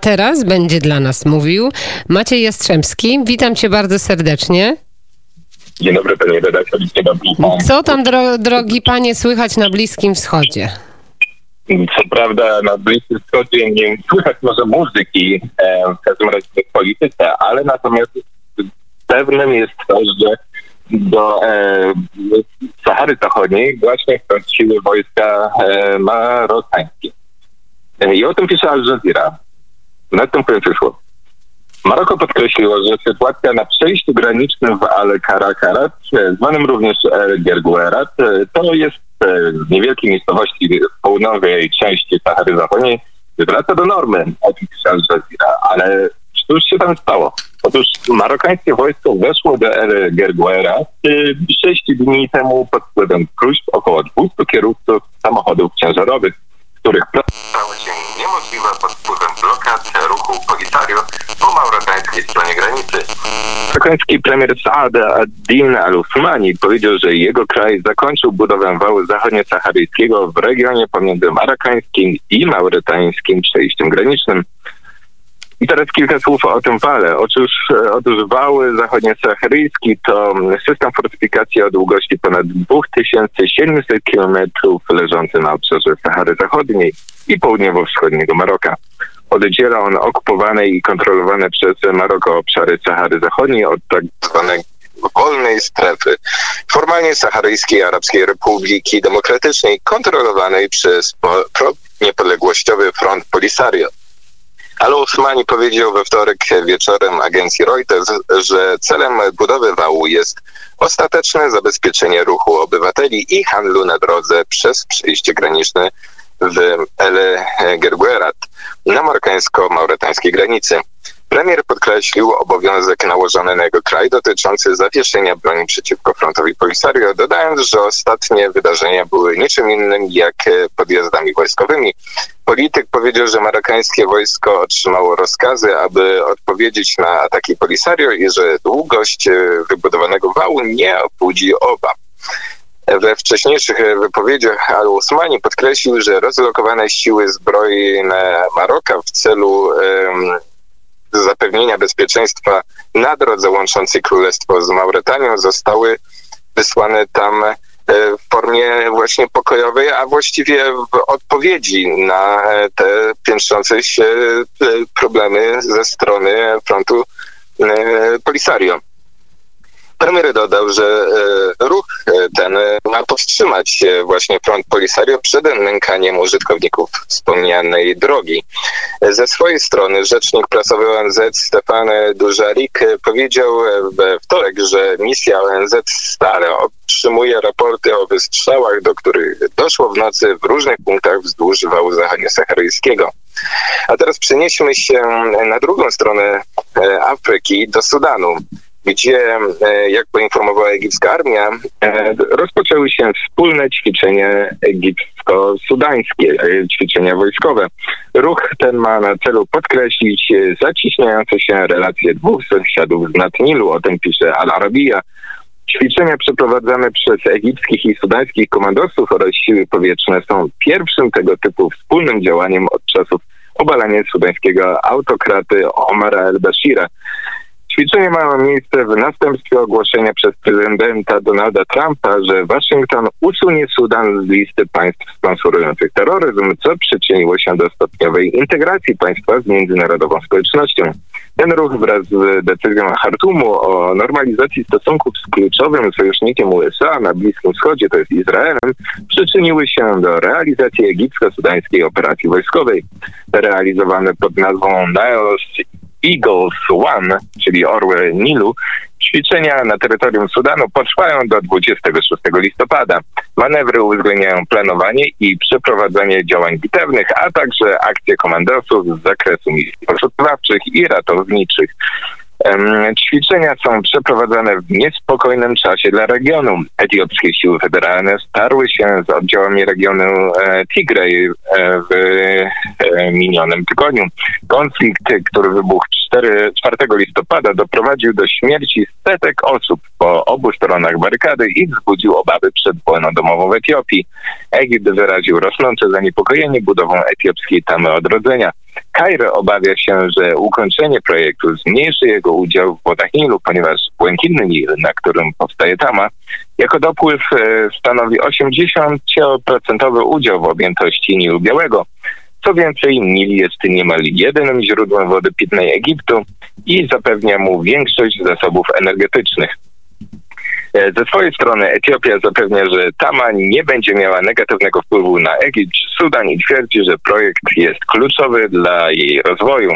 Teraz będzie dla nas mówił Maciej Jastrzębski. Witam cię bardzo serdecznie. Dzień dobry, panie redaktor. Dzień dobry. Co tam, dro drogi panie, słychać na Bliskim Wschodzie? Co prawda na Bliskim Wschodzie nie słychać może muzyki, e, w każdym razie w polityce, ale natomiast pewnym jest to, że do e, Sahary Zachodniej właśnie wkroczyły wojska e, marokańskie. E, I o tym pisze Al Jazeera. Następujące słowo. Maroko podkreśliło, że sytuacja na przejściu granicznym w Al Karakarat, zwanym również El Gerguerat, to jest w niewielkiej miejscowości w południowej części Sahary Zachodniej, wraca do normy, o tym Al Jazeera. Ale cóż się tam stało? Otóż marokańskie wojsko weszło do El Gerguera sześć dni temu pod wpływem próśb około 200 kierowców samochodów ciężarowych, których się niemożliwa pod blokad ruchu Polisario po maurytańskiej stronie granicy. Marokański premier Saad ad-Din al-Usmani powiedział, że jego kraj zakończył budowę wału zachodnio-saharyjskiego w regionie pomiędzy marokańskim i maurytańskim przejściem granicznym. I teraz kilka słów o tym wale. Otóż, otóż wały zachodnio-saharyjski to system fortyfikacji o długości ponad 2700 km leżący na obszarze Sahary Zachodniej i południowo-wschodniego Maroka. Oddziela on okupowane i kontrolowane przez Maroko obszary Sahary Zachodniej od tak zwanej wolnej strefy, formalnie Saharyjskiej Arabskiej Republiki Demokratycznej, kontrolowanej przez niepodległościowy front Polisario. Ale Usmani powiedział we wtorek wieczorem agencji Reuters, że celem budowy wału jest ostateczne zabezpieczenie ruchu obywateli i handlu na drodze przez przejście graniczne w El Gerguerat na marokańsko-mauretańskiej granicy. Premier podkreślił obowiązek nałożony na jego kraj dotyczący zawieszenia broni przeciwko frontowi Polisario, dodając, że ostatnie wydarzenia były niczym innym jak podjazdami wojskowymi. Polityk powiedział, że marokańskie wojsko otrzymało rozkazy, aby odpowiedzieć na ataki Polisario i że długość wybudowanego wału nie obudzi obaw. We wcześniejszych wypowiedziach Al-Usmani podkreślił, że rozlokowane siły zbrojne Maroka w celu zapewnienia bezpieczeństwa na drodze łączącej królestwo z Mauretanią zostały wysłane tam w formie właśnie pokojowej, a właściwie w odpowiedzi na te piętrzące się problemy ze strony frontu Polisario. Premier dodał, że ruch ten ma powstrzymać właśnie front Polisario przed nękaniem użytkowników wspomnianej drogi. Ze swojej strony rzecznik prasowy ONZ Stefan Dużarik powiedział we wtorek, że misja ONZ stale otrzymuje raporty o wystrzałach, do których doszło w nocy w różnych punktach wzdłuż wału zachodnio-saharyjskiego. A teraz przenieśmy się na drugą stronę Afryki, do Sudanu gdzie, jak poinformowała egipska armia, rozpoczęły się wspólne ćwiczenie egipsko-sudańskie, ćwiczenia wojskowe. Ruch ten ma na celu podkreślić zaciśniające się relacje dwóch sąsiadów z nad Nilu, o tym pisze Al-Arabiya. Ćwiczenia przeprowadzane przez egipskich i sudańskich komandosów oraz siły powietrzne są pierwszym tego typu wspólnym działaniem od czasów obalania sudańskiego autokraty Omara el-Bashira. Ćwiczenia mają miejsce w następstwie ogłoszenia przez prezydenta Donalda Trumpa, że Waszyngton usunie Sudan z listy państw sponsorujących terroryzm, co przyczyniło się do stopniowej integracji państwa z międzynarodową społecznością. Ten ruch wraz z decyzją Hartumu o normalizacji stosunków z kluczowym sojusznikiem USA na Bliskim Wschodzie, to jest Izraelem, przyczyniły się do realizacji egipsko-sudańskiej operacji wojskowej. Realizowane pod nazwą Niles Eagles One, czyli orły Nilu, ćwiczenia na terytorium Sudanu potrwają do 26 listopada. Manewry uwzględniają planowanie i przeprowadzanie działań bitewnych, a także akcje komandosów z zakresu misji poszukiwawczych i ratowniczych. Ćwiczenia są przeprowadzane w niespokojnym czasie dla regionu. Etiopskie siły federalne starły się z oddziałami regionu Tigray w minionym tygodniu. Konflikt, który wybuchł 4, 4 listopada, doprowadził do śmierci setek osób po obu stronach barykady i wzbudził obawy przed wojną domową w Etiopii. Egipt wyraził rosnące zaniepokojenie budową etiopskiej tamy odrodzenia. Kairo obawia się, że ukończenie projektu zmniejszy jego udział w wodach Nilu, ponieważ błękitny Nil, na którym powstaje Tama, jako dopływ e, stanowi 80% udział w objętości Nilu Białego. Co więcej, Nil jest niemal jedynym źródłem wody pitnej Egiptu i zapewnia mu większość zasobów energetycznych. E, ze swojej strony Etiopia zapewnia, że Tama nie będzie miała negatywnego wpływu na Egipt, Sudan i twierdzi, że projekt jest kluczowy dla jej rozwoju.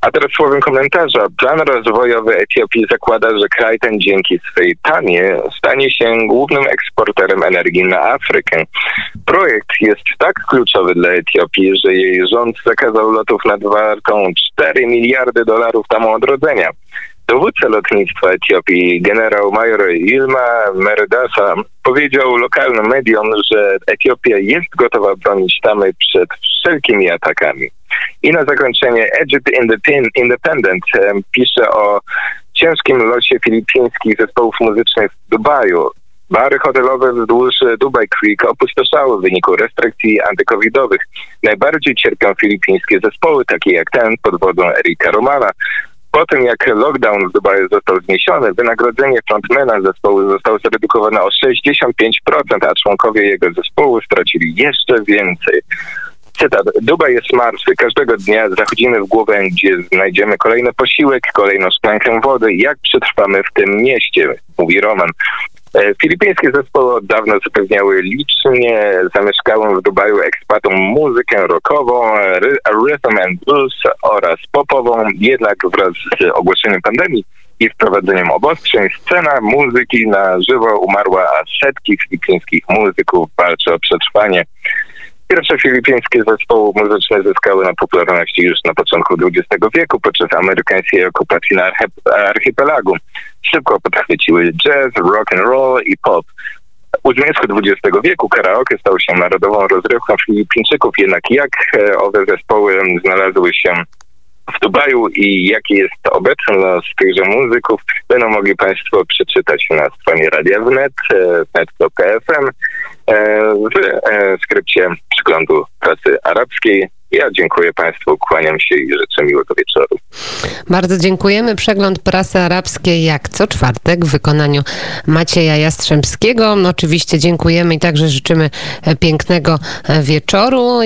A teraz słowem komentarza. Plan rozwojowy Etiopii zakłada, że kraj ten dzięki swej tamie stanie się głównym eksporterem energii na Afrykę. Projekt jest tak kluczowy dla Etiopii, że jej rząd zakazał lotów nad wartą 4 miliardy dolarów tam odrodzenia. Dowódca lotnictwa Etiopii, generał major Ilma Merdasa, powiedział lokalnym mediom, że Etiopia jest gotowa bronić tamy przed wszelkimi atakami. I na zakończenie Egypt Independent pisze o ciężkim losie filipińskich zespołów muzycznych w Dubaju. Bary hotelowe wzdłuż Dubai Creek opustoszały w wyniku restrykcji antykowidowych. Najbardziej cierpią filipińskie zespoły, takie jak ten pod wodą Erika Romana, po tym, jak lockdown w Dubaju został zniesiony, wynagrodzenie frontmana zespołu zostało zredukowane o 65%, a członkowie jego zespołu stracili jeszcze więcej. Cytat. Dubaj jest martwy. Każdego dnia zachodzimy w głowę, gdzie znajdziemy kolejny posiłek, kolejną szklankę wody. Jak przetrwamy w tym mieście? Mówi Roman. E, filipińskie zespoły od dawna zapewniały licznie zamieszkałym w Dubaju ekspatom muzykę rockową, rhythm and blues oraz popową, jednak wraz z ogłoszeniem pandemii i wprowadzeniem obostrzeń scena muzyki na żywo umarła, a setki filipińskich muzyków walczy o przetrwanie. Pierwsze filipińskie zespoły muzyczne zyskały na popularności już na początku XX wieku podczas amerykańskiej okupacji na archipelagu. Szybko podchwyciły jazz, rock and roll i pop. U zmierzchu XX wieku karaoke stał się narodową rozrywką Filipińczyków, jednak jak e, owe zespoły znalazły się w Dubaju i jaki jest obecny los tychże muzyków, będą mogli Państwo przeczytać na stronie Radia Wnet, e, w e, skrypcie przeglądu pracy arabskiej. Ja dziękuję Państwu, kłaniam się i życzę miłego wieczoru. Bardzo dziękujemy. Przegląd prasy arabskiej jak co czwartek w wykonaniu Macieja Jastrzębskiego. Oczywiście dziękujemy i także życzymy pięknego wieczoru.